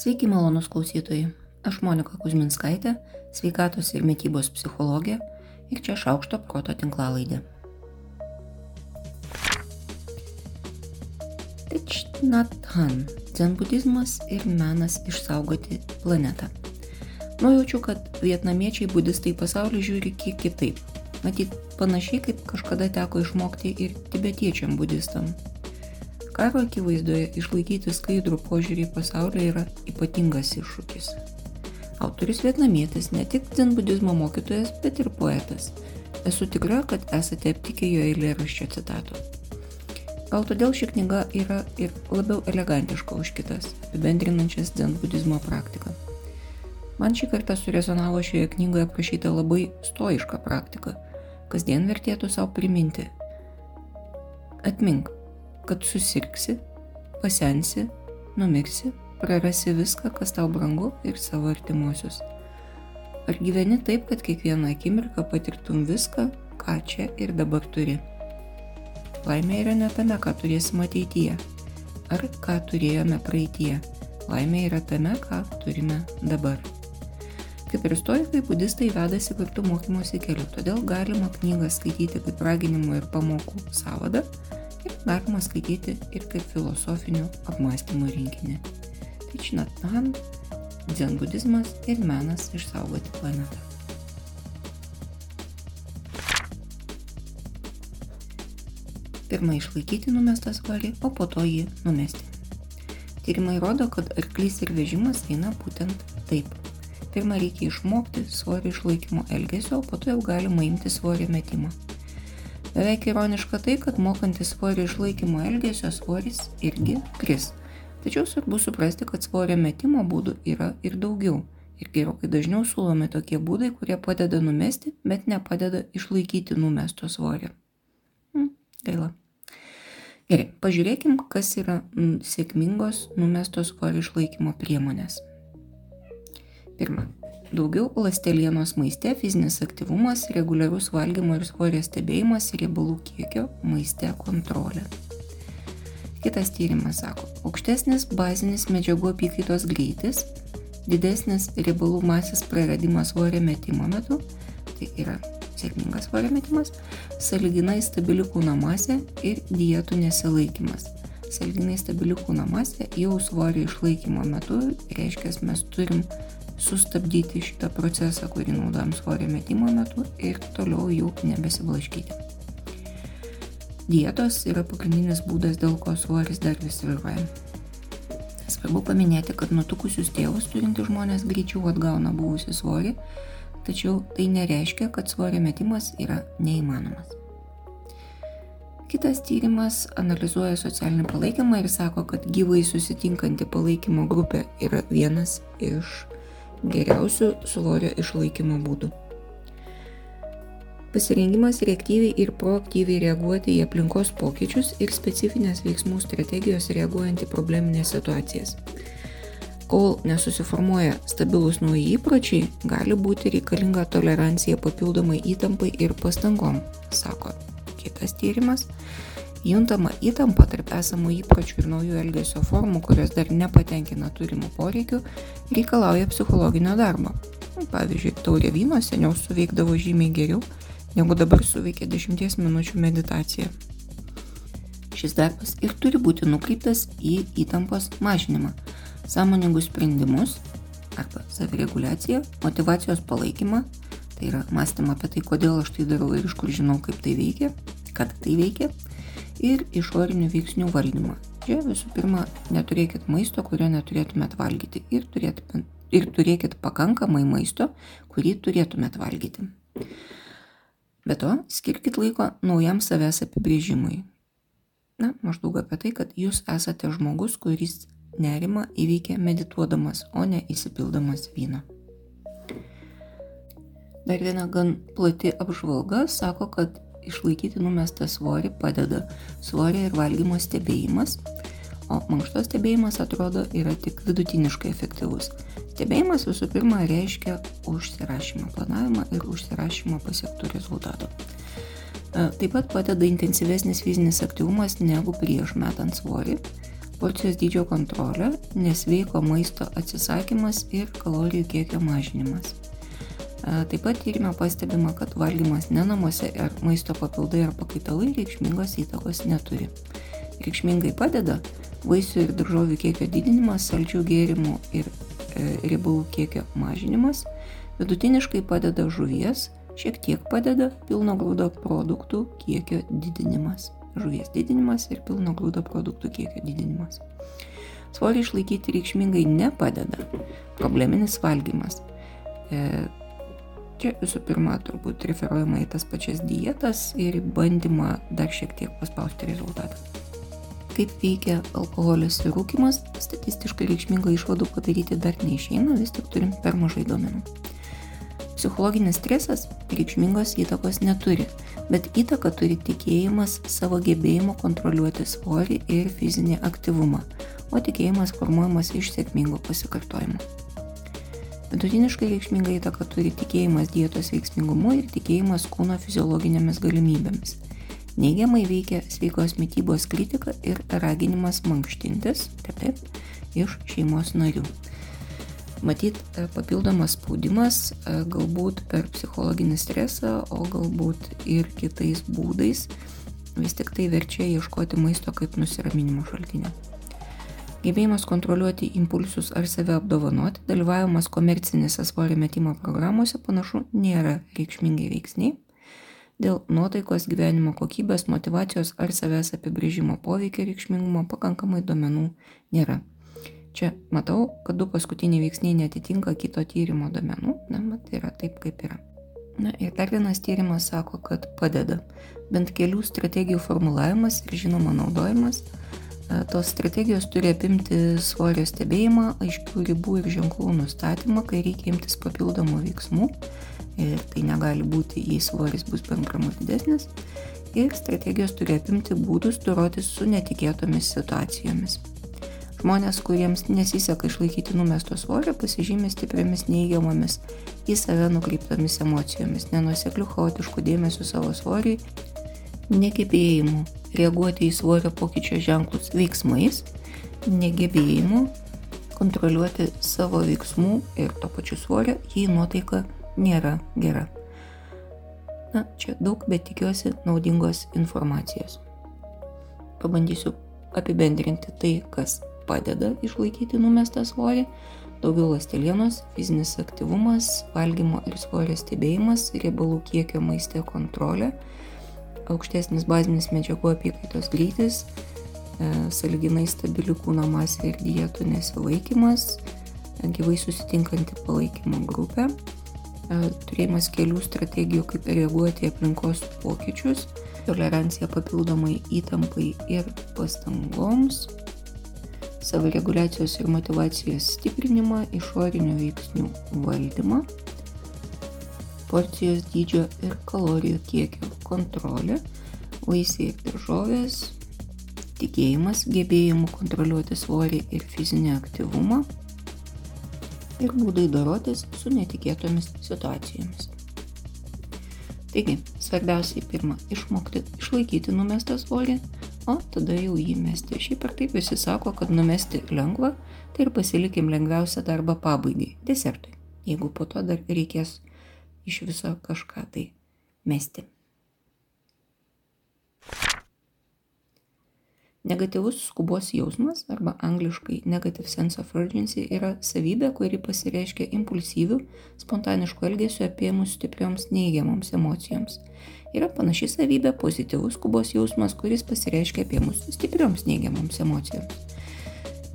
Sveiki, malonus klausytojai. Aš Monika Kuzminskaitė, sveikatos ir mytybos psichologė ir čia šaukšto proto tinklalaidė. Tičnathan - dzenbudizmas ir menas išsaugoti planetą. Nujaučiu, kad vietnamiečiai budistai pasaulį žiūri kiek kitaip. Matyt, panašiai kaip kažkada teko išmokti ir tibetiečiam budistam. Karo akivaizdoje išlaikyti skaidrų požiūrį į pasaulį yra ypatingas iššūkis. Autorius vietnamietis ne tik dzenbudizmo mokytojas, bet ir poetas. Esu tikra, kad esate aptikę jo eilėraščio citatų. Gal todėl ši knyga yra ir labiau elegantiška už kitas, apibendrinančias dzenbudizmo praktiką. Man šį kartą surezonavo šioje knygoje aprašyta labai stoiška praktika. Kasdien vertėtų savo priminti. Atmink, kad susirksi, pasensi, numirsi, prarasi viską, kas tau brangu ir savo artimuosius. Ar gyveni taip, kad kiekvieną akimirką patirtum viską, ką čia ir dabar turi? Laimė yra ne tame, ką turėsim ateityje, ar ką turėjome praeitie. Laimė yra tame, ką turime dabar. Kaip ir istorikai, budistai vedasi kartu mokymosi keliu, todėl galima knygą skaityti kaip raginimų ir pamokų savadą, galima skaityti ir kaip filosofinių apmąstymų rinkinį. Tai Činatnan, dzen budizmas ir menas išsaugoti planetą. Pirmą išlaikyti numestą svorį, o po to jį numesti. Tyrimai rodo, kad arklys ir vežimas eina būtent taip. Pirmą reikia išmokti svorio išlaikymo elgesio, o po to jau galima imti svorio metimą. Beveik ironiška tai, kad mokantis svorio išlaikymo elgesio svoris irgi kris. Tačiau svarbu suprasti, kad svorio metimo būdų yra ir daugiau. Ir gerokai dažniau siūlomi tokie būdai, kurie padeda numesti, bet nepadeda išlaikyti numesto svorio. Hmm, gaila. Gerai, pažiūrėkim, kas yra mm, sėkmingos numesto svorio išlaikymo priemonės. Pirma, Daugiau lastelienos maiste, fizinis aktyvumas, reguliarus valgymo ir svorio stebėjimas, riebalų kiekio maiste kontrolė. Kitas tyrimas sako, aukštesnis bazinis medžiagų apykaitos greitis, didesnis riebalų masės praradimas svorio metimo metu, tai yra sėkmingas svorio metimas, saliginai stabili kūno masė ir dietų nesilaikimas. Saliginai stabili kūno masė jau svorio išlaikymo metu reiškia, mes turim sustabdyti šitą procesą, kurį naudojam svorio metimo metu ir toliau jau nebesiblaškyti. Dietos yra pagrindinis būdas, dėl ko svoris dar vis sviruoja. Svarbu paminėti, kad nutukusius tėvus turintys žmonės greičiau atgauna buvusią svorį, tačiau tai nereiškia, kad svorio metimas yra neįmanomas. Kitas tyrimas analizuoja socialinį palaikymą ir sako, kad gyvai susitinkanti palaikymo grupė yra vienas iš geriausių svorio išlaikymo būdų. Pasirengimas reaktyviai ir proaktyviai reaguoti į aplinkos pokyčius ir specifinės veiksmų strategijos reaguojant į probleminės situacijas. Kol nesusiformuoja stabilus nauji įpročiai, gali būti reikalinga tolerancija papildomai įtampai ir pastangom, sako kitas tyrimas Juntama įtampa tarp esamų įpročių ir naujų elgesio formų, kurios dar nepatenkina turimų poreikių, reikalauja psichologinio darbo. Pavyzdžiui, taurė vyno seniau suveikdavo žymiai geriau, negu dabar suveikia 10 minučių meditacija. Šis darbas ir turi būti nukreiptas į įtampos mažinimą, sąmoningus sprendimus arba savireguliaciją, motivacijos palaikymą, tai yra mąstymą apie tai, kodėl aš tai darau ir iš kur žinau, kaip tai veikia, kad tai veikia ir išorinių veiksnių valdymą. Čia visų pirma, neturėkit maisto, kurio neturėtumėt valgyti ir, turėtumėt, ir turėkit pakankamai maisto, kurį turėtumėt valgyti. Be to, skirkit laiko naujam savęs apibrėžimui. Na, maždaug apie tai, kad jūs esate žmogus, kuris nerima įveikia medituodamas, o ne įsipildamas vyną. Dar viena gan plati apžvalga sako, kad išlaikyti numestą svorį padeda svorio ir valgymo stebėjimas, o mankštos stebėjimas atrodo yra tik vidutiniškai efektyvus. Stebėjimas visų pirma reiškia užsirašymą, planavimą ir užsirašymą pasiektų rezultatų. E, taip pat padeda intensyvesnis fizinis aktyvumas negu prieš metant svorį. porcijos dydžio kontrolė, nesveiko maisto atsisakymas ir kalorijų kiekio mažinimas. Taip pat tyrime pastebima, kad valgymas ne namuose ar maisto papildai ar pakaitalai reikšmingos įtakos neturi. Reikšmingai padeda vaisių ir daržovių kiekio didinimas, saldžių gėrimų ir e, riebalų kiekio mažinimas, vidutiniškai padeda žuvies, šiek tiek padeda pilno grūdo produktų kiekio didinimas. Žuvies didinimas ir pilno grūdo produktų kiekio didinimas. Svorį išlaikyti reikšmingai nepadeda probleminis valgymas. E, Čia visų pirma turbūt referuojama į tas pačias dietas ir bandymą dar šiek tiek paspausti rezultatą. Kaip veikia alkoholis ir rūkimas, statistiškai reikšmingą išvadų padaryti dar neišeina, vis tik turim per mažai duomenų. Psichologinis stresas reikšmingos įtakos neturi, bet įtaką turi tikėjimas savo gebėjimu kontroliuoti svorį ir fizinį aktyvumą, o tikėjimas formuojamas iš sėkmingo pasikartojimo. Vidutiniškai reikšmingą įtaką turi tikėjimas dietos veiksmingumu ir tikėjimas kūno fiziologinėmis galimybėmis. Neigiamai veikia sveikos mytybos kritika ir raginimas mankštintis, taip taip, iš šeimos narių. Matyt, e, papildomas spaudimas e, galbūt per psichologinį stresą, o galbūt ir kitais būdais vis tik tai verčia ieškoti maisto kaip nusiraminimo šaltinio gebėjimas kontroliuoti impulsus ar save apdovanoti, dalyvavimas komercinėse svorio metimo programuose panašu nėra reikšmingai veiksniai. Dėl nuotaikos gyvenimo kokybės, motivacijos ar savęs apibrėžimo poveikio reikšmingumo pakankamai duomenų nėra. Čia matau, kad du paskutiniai veiksniai netitinka kito tyrimo duomenų, na, mat yra taip, kaip yra. Na ir dar vienas tyrimas sako, kad padeda bent kelių strategijų formulavimas ir žinoma naudojimas tos strategijos turi apimti svorio stebėjimą, aiškių ribų ir ženklų nustatymą, kai reikia imtis papildomų veiksmų. Ir tai negali būti, jei svoris bus bengramų didesnis. Ir strategijos turi apimti būdus dorotis su netikėtomis situacijomis. Žmonės, kuriems nesiseka išlaikyti numesto svorio, pasižymė stipriamis neigiamomis į save nukreiptomis emocijomis, nenusekliu chaotišku dėmesiu savo svoriui, negebėjimu reaguoti į svorio pokyčio ženklus veiksmais, negebėjimu kontroliuoti savo veiksmų ir to pačiu svorio, jei nuotaika nėra gera. Na, čia daug, bet tikiuosi naudingos informacijos. Pabandysiu apibendrinti tai, kas padeda išlaikyti numestą svorį. Daugiau lastelienos, fizinis aktyvumas, valgymo ir svorio stebėjimas, riebalų kiekio maiste kontrolė, aukštesnis bazinis medžiagų apykaitos greitis, e, saliginai stabili kūno masė ir dietų nesilaikimas, gyvai susitinkanti palaikymo grupė, e, turėjimas kelių strategijų, kaip reaguoti į aplinkos pokyčius, tolerancija papildomai įtampai ir pastangoms, savireguliacijos ir motivacijos stiprinimą, išorinių veiksnių valdymą, porcijos dydžio ir kalorijų kiekio kontrolė, vaisiai ir daržovės, tikėjimas gebėjimu kontroliuoti svorį ir fizinį aktyvumą ir būdai dorotis su netikėtomis situacijomis. Taigi, svarbiausiai pirmą - išmokti išlaikyti numestą svorį, o tada jau jį mesti. Šiaip ar taip visi sako, kad numesti lengva, tai ir pasilikim lengviausią darbą pabaigai - desertui, jeigu po to dar reikės iš viso kažką tai mesti. Negatyvus skubos jausmas arba angliškai negative sense of urgency yra savybė, kuri pasireiškia impulsyvių, spontaniškų elgesių apėmus stiprioms neigiamoms emocijoms. Yra panaši savybė pozityvus skubos jausmas, kuris pasireiškia apėmus stiprioms neigiamoms emocijoms.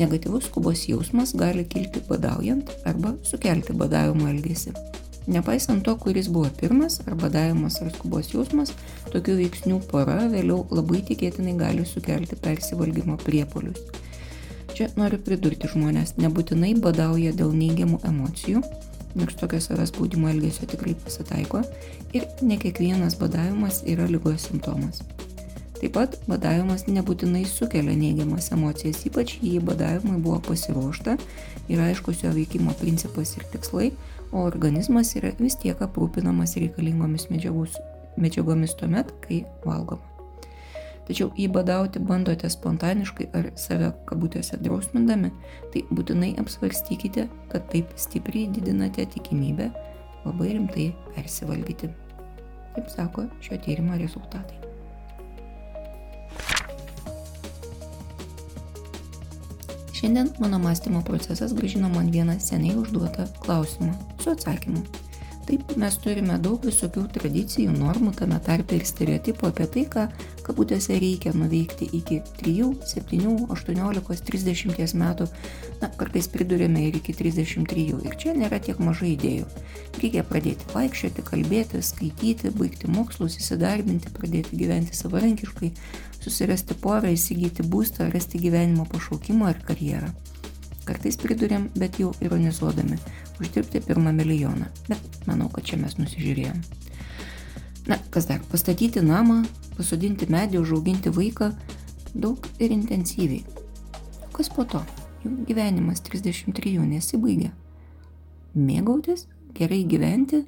Negatyvus skubos jausmas gali kilti badaujant arba sukelti badavimo elgesį. Nepaisant to, kuris buvo pirmas, ar badavimas ar skubos jausmas, tokių veiksnių pora vėliau labai tikėtinai gali sukelti persivalgymo priepolius. Čia noriu pridurti žmonės, nebūtinai badauja dėl neigiamų emocijų, nors tokio savęs spaudimo elgesio tikrai pasitaiko, ir ne kiekvienas badavimas yra lygos simptomas. Taip pat badavimas nebūtinai sukelia neigiamas emocijas, ypač jei badavimui buvo pasiruošta ir aiškus jo veikimo principas ir tikslai, o organizmas yra vis tiek aprūpinamas reikalingomis medžiagus, medžiagomis tuomet, kai valgoma. Tačiau jei badauti bandote spontaniškai ar save kabutėse drausmindami, tai būtinai apsvarstykite, kad taip stipriai didinate tikimybę labai rimtai persivalgyti. Taip sako šio tyrimo rezultatai. Šiandien mano mąstymo procesas gražino man vieną seniai užduotą klausimą su atsakymu. Taip mes turime daug visokių tradicijų, normų, tame tarpe ir stereotipų apie tai, ką kabutėse reikia nuveikti iki 3, 7, 18, 30 metų, na, kartais pridurėme ir iki 33. Ir čia nėra tiek mažai idėjų. Reikia pradėti vaikščioti, kalbėti, skaityti, baigti mokslus, įsidarbinti, pradėti gyventi savarankiškai, susirasti porą, įsigyti būstą, rasti gyvenimo pašaukimą ar karjerą. Kartais pridurėm, bet jau ironizuodami, uždirbti pirmą milijoną. Bet manau, kad čia mes nusižiūrėjom. Na, kas dar? Pastatyti namą, pasodinti medį, užauginti vaiką daug ir intensyviai. Kas po to? Jų gyvenimas 33 nesibaigia. Mėgautis, gerai gyventi.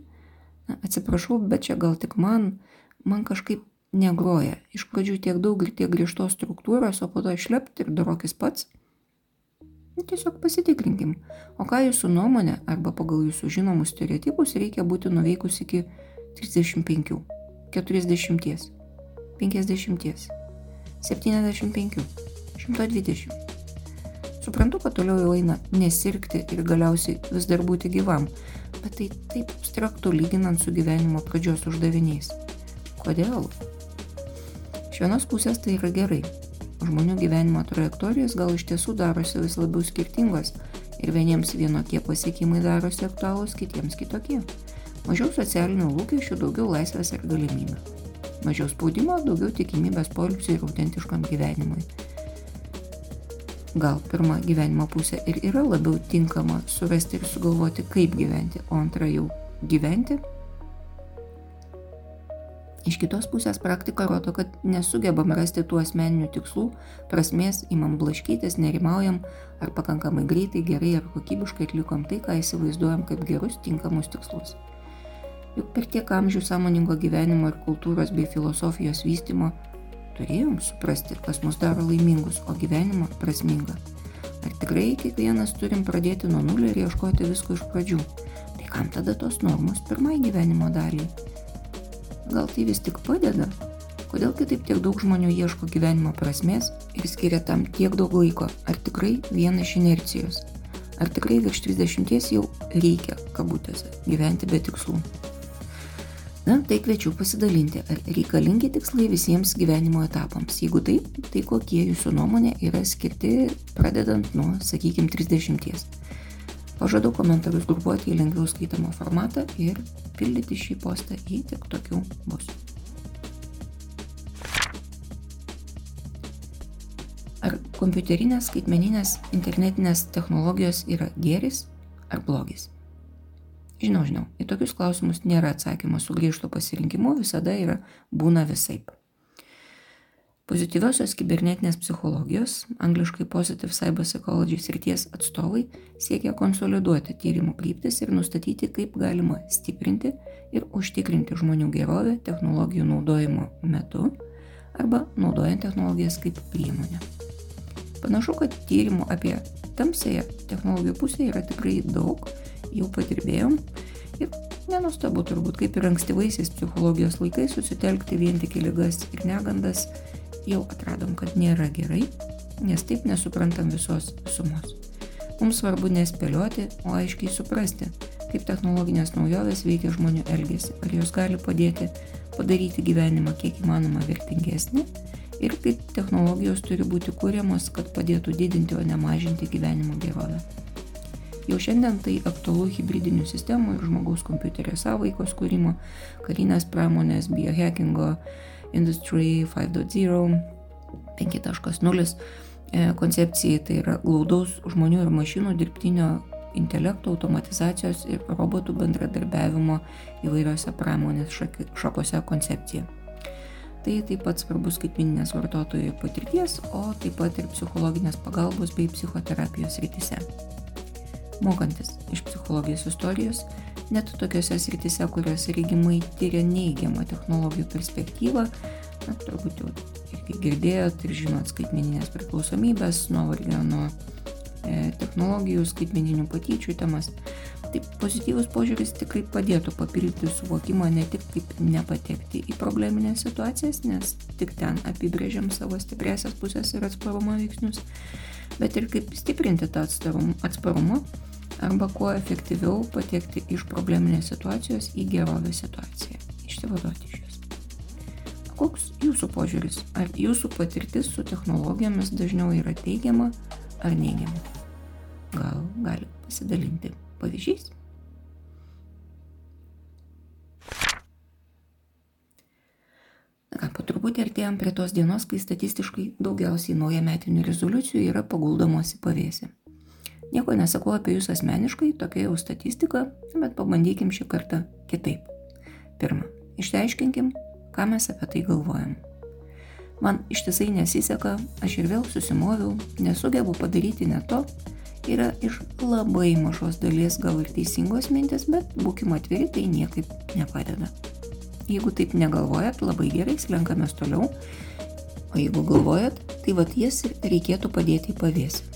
Na, atsiprašau, bet čia gal tik man, man kažkaip negroja. Iš pradžių tiek daug ir tiek griežtos struktūros, o po to išlepti ir darokis pats. Nu, tiesiog pasitikrinkim, o ką jūsų nuomonė arba pagal jūsų žinomus stereotipus reikia būti nuveikus iki 35, 40, 50, 75, 120. Suprantu, kad toliau jau eina nesirgti ir galiausiai vis dar būti gyvam, bet tai taip abstraktu lyginant su gyvenimo pradžios uždaviniais. Kodėl? Iš vienos pusės tai yra gerai. Žmonių gyvenimo trajektorijos gal iš tiesų darosi vis labiau skirtingos ir vieniems vienokie pasiekimai darosi aktualūs, kitiems kitokie. Mažiau socialinių lūkesčių, daugiau laisvės ir galimybių. Mažiau spaudimo, daugiau tikimybės poilsiui ir autentiškam gyvenimui. Gal pirma gyvenimo pusė ir yra labiau tinkama surasti ir sugalvoti, kaip gyventi, o antra jau gyventi Iš kitos pusės praktika rodo, kad nesugebam rasti tų asmeninių tikslų, prasmės, imam blaškytis, nerimaujam, ar pakankamai greitai, gerai ar kokybiškai atlikom tai, ką įsivaizduojam kaip gerus, tinkamus tikslus. Juk per tiek amžių sąmoningo gyvenimo ir kultūros bei filosofijos vystimo turėjom suprasti, kas mus daro laimingus, o gyvenimą prasmingą. Ar tikrai kiekvienas turim pradėti nuo nulio ir ieškoti visko iš pradžių? Tai kam tada tos normos pirmai gyvenimo daliai? Gal tai vis tik padeda? Kodėl kitaip tiek daug žmonių ieško gyvenimo prasmės ir skiria tam tiek daug laiko? Ar tikrai viena iš inercijos? Ar tikrai virš 30 jau reikia, kabutėse, gyventi be tikslų? Na, tai kviečiu pasidalinti, ar reikalingi tikslai visiems gyvenimo etapams. Jeigu taip, tai kokie jūsų nuomonė yra skirti pradedant nuo, sakykime, 30. Pažadu komentarus grupuoti į lengviau skaitomą formatą ir pildyti šį postą, jei tik tokių bus. Ar kompiuterinės, skaitmeninės, internetinės technologijos yra gėris ar blogis? Žinau, žinau, į tokius klausimus nėra atsakymo su griežto pasirinkimu, visada yra būna visaip. Pozityviosios kibernetinės psichologijos, angliškai Positive Cyber Psychology srities atstovai siekia konsoliduoti tyrimų kryptis ir nustatyti, kaip galima stiprinti ir užtikrinti žmonių gerovę technologijų naudojimo metu arba naudojant technologijas kaip priemonę. Panašu, kad tyrimų apie tamsąją technologijų pusę yra tikrai daug, jau patirbėjom ir nenustabu turbūt, kaip ir ankstyvaisiais psichologijos laikais susitelkti vien tik į lygas ir negandas jau atradom, kad nėra gerai, nes taip nesuprantam visos sumos. Mums svarbu nespėlioti, o aiškiai suprasti, kaip technologinės naujovės veikia žmonių elgesį, ar jos gali padėti padaryti gyvenimą kiek įmanoma vertingesnį ir kaip technologijos turi būti kūriamos, kad padėtų didinti, o ne mažinti gyvenimo gerovę. Jau šiandien tai aktualu hybridinių sistemų ir žmogaus kompiuterio sąveikos kūrimo, karinės pramonės, biohackingo, Industry 5.0, 5.0 e, koncepcijai, tai yra glaudaus žmonių ir mašinų dirbtinio intelekto, automatizacijos ir robotų bendradarbiavimo įvairiose pramonės šakose koncepcija. Tai taip pat svarbus skaitmininės vartotojų patirties, o taip pat ir psichologinės pagalbos bei psichoterapijos rytise. Mokantis iš psichologijos istorijos, net tokiuose srityse, kuriuose regimai tyria neigiamą technologijų perspektyvą, na, turbūt jau irgi girdėjot ir žinot skaitmeninės priklausomybės, nuovargio nuo e, technologijų, skaitmeninių patyčių temas. Tai pozityvus požiūris tikrai padėtų papildyti suvokimą ne tik kaip nepatekti į probleminės situacijas, nes tik ten apibrėžiam savo stipresias pusės ir atsparumo veiksnius, bet ir kaip stiprinti tą atsparumą arba kuo efektyviau patekti iš probleminės situacijos į gerovės situaciją, išsivaduoti iš jos. Koks jūsų požiūris? Ar jūsų patirtis su technologijomis dažniau yra teigiama ar neigiama? Gal gali pasidalinti pavyzdžiais? Na, po truputį artėjom prie tos dienos, kai statistiškai daugiausiai naujametinių rezoliucijų yra paguldomos į pavėsį. Nieko nesakau apie jūs asmeniškai, tokia jau statistika, bet pabandykim šį kartą kitaip. Pirma, išsiaiškinkim, ką mes apie tai galvojam. Man ištisai nesiseka, aš ir vėl susimoviau, nesugebu padaryti ne to, yra iš labai mažos dalies gal ir teisingos mintis, bet būkime atviri, tai niekaip nepadeda. Jeigu taip negalvojat, labai gerai, slenkamės toliau. O jeigu galvojat, tai vad jas reikėtų padėti į pavėsį.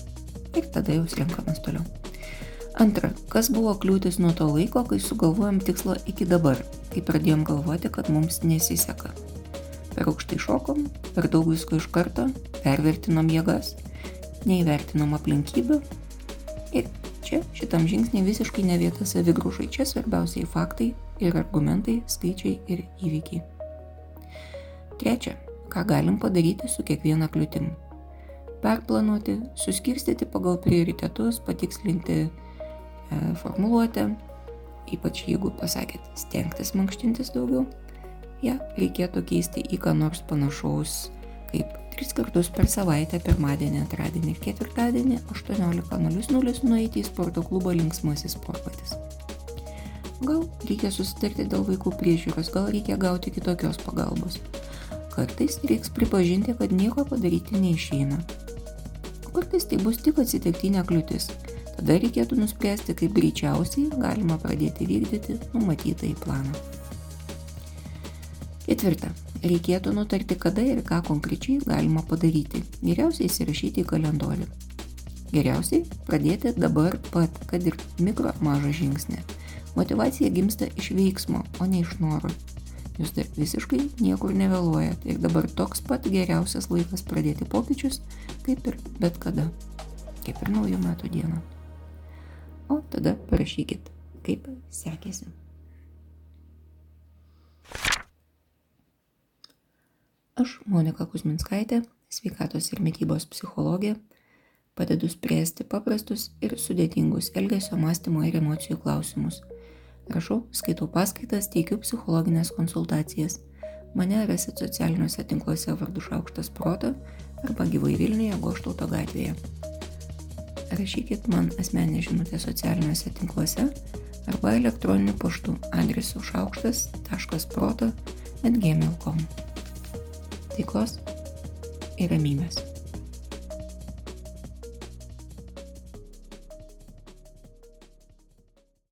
Ir tada jau slenkamės toliau. Antra, kas buvo kliūtis nuo to laiko, kai sugalvojom tikslą iki dabar, kai pradėjom galvoti, kad mums nesiseka. Per aukštai šokom, per daug visko iš karto, pervertinom jėgas, neįvertinom aplinkybių Ir čia šitam žingsnį visiškai ne vieta savigrūžai. Čia svarbiausiai faktai ir argumentai, skaičiai ir įvykiai. Trečia, ką galim padaryti su kiekviena kliūtim. Perplanuoti, suskirstyti pagal prioritetus, patikslinti e, formuluotę, ypač jeigu pasakėt stengtis mankštintis daugiau, ją ja, reikėtų keisti į ką nors panašaus kaip tris kartus per savaitę pirmadienį, antradienį ir ketvirtadienį 18.00 nueiti į sporto klubą linksmasis sportbatis. Gal reikia susitarti dėl vaikų priežiūros, gal reikia gauti kitokios pagalbos. Kartais reiks pripažinti, kad nieko padaryti neišeina. Kartais tai bus tik atsitiktinė kliūtis. Tada reikėtų nuspręsti, kaip greičiausiai galima pradėti vykdyti numatytą į planą. Ketvirta reikėtų nutarti, kada ir ką konkrečiai galima padaryti. Geriausiai įsirašyti į kalendorių. Geriausiai pradėti dabar pat, kad ir mikro mažą žingsnį. Motivacija gimsta iš veiksmo, o ne iš noro. Jūs dar visiškai niekur nevėluojat ir dabar toks pat geriausias laikas pradėti pokyčius, kaip ir bet kada. Kaip ir naujų metų dieną. O tada parašykit, kaip sekėsi. Aš, Monika Kuzminskaitė, sveikatos ir mytybos psichologė, padedu spręsti paprastus ir sudėtingus elgesio mąstymo ir emocijų klausimus. Rašau, skaitau paskaitas, teikiu psichologinės konsultacijas. Mane rasit socialiniuose tinkluose vardu Šaukštas Proto arba gyvai Vilniuje Goštauto gatvėje. Rašykit man asmenį žinutę socialiniuose tinkluose arba elektroniniu paštu adresu šaukštas.proto atgmail.com taikos ir ramybės.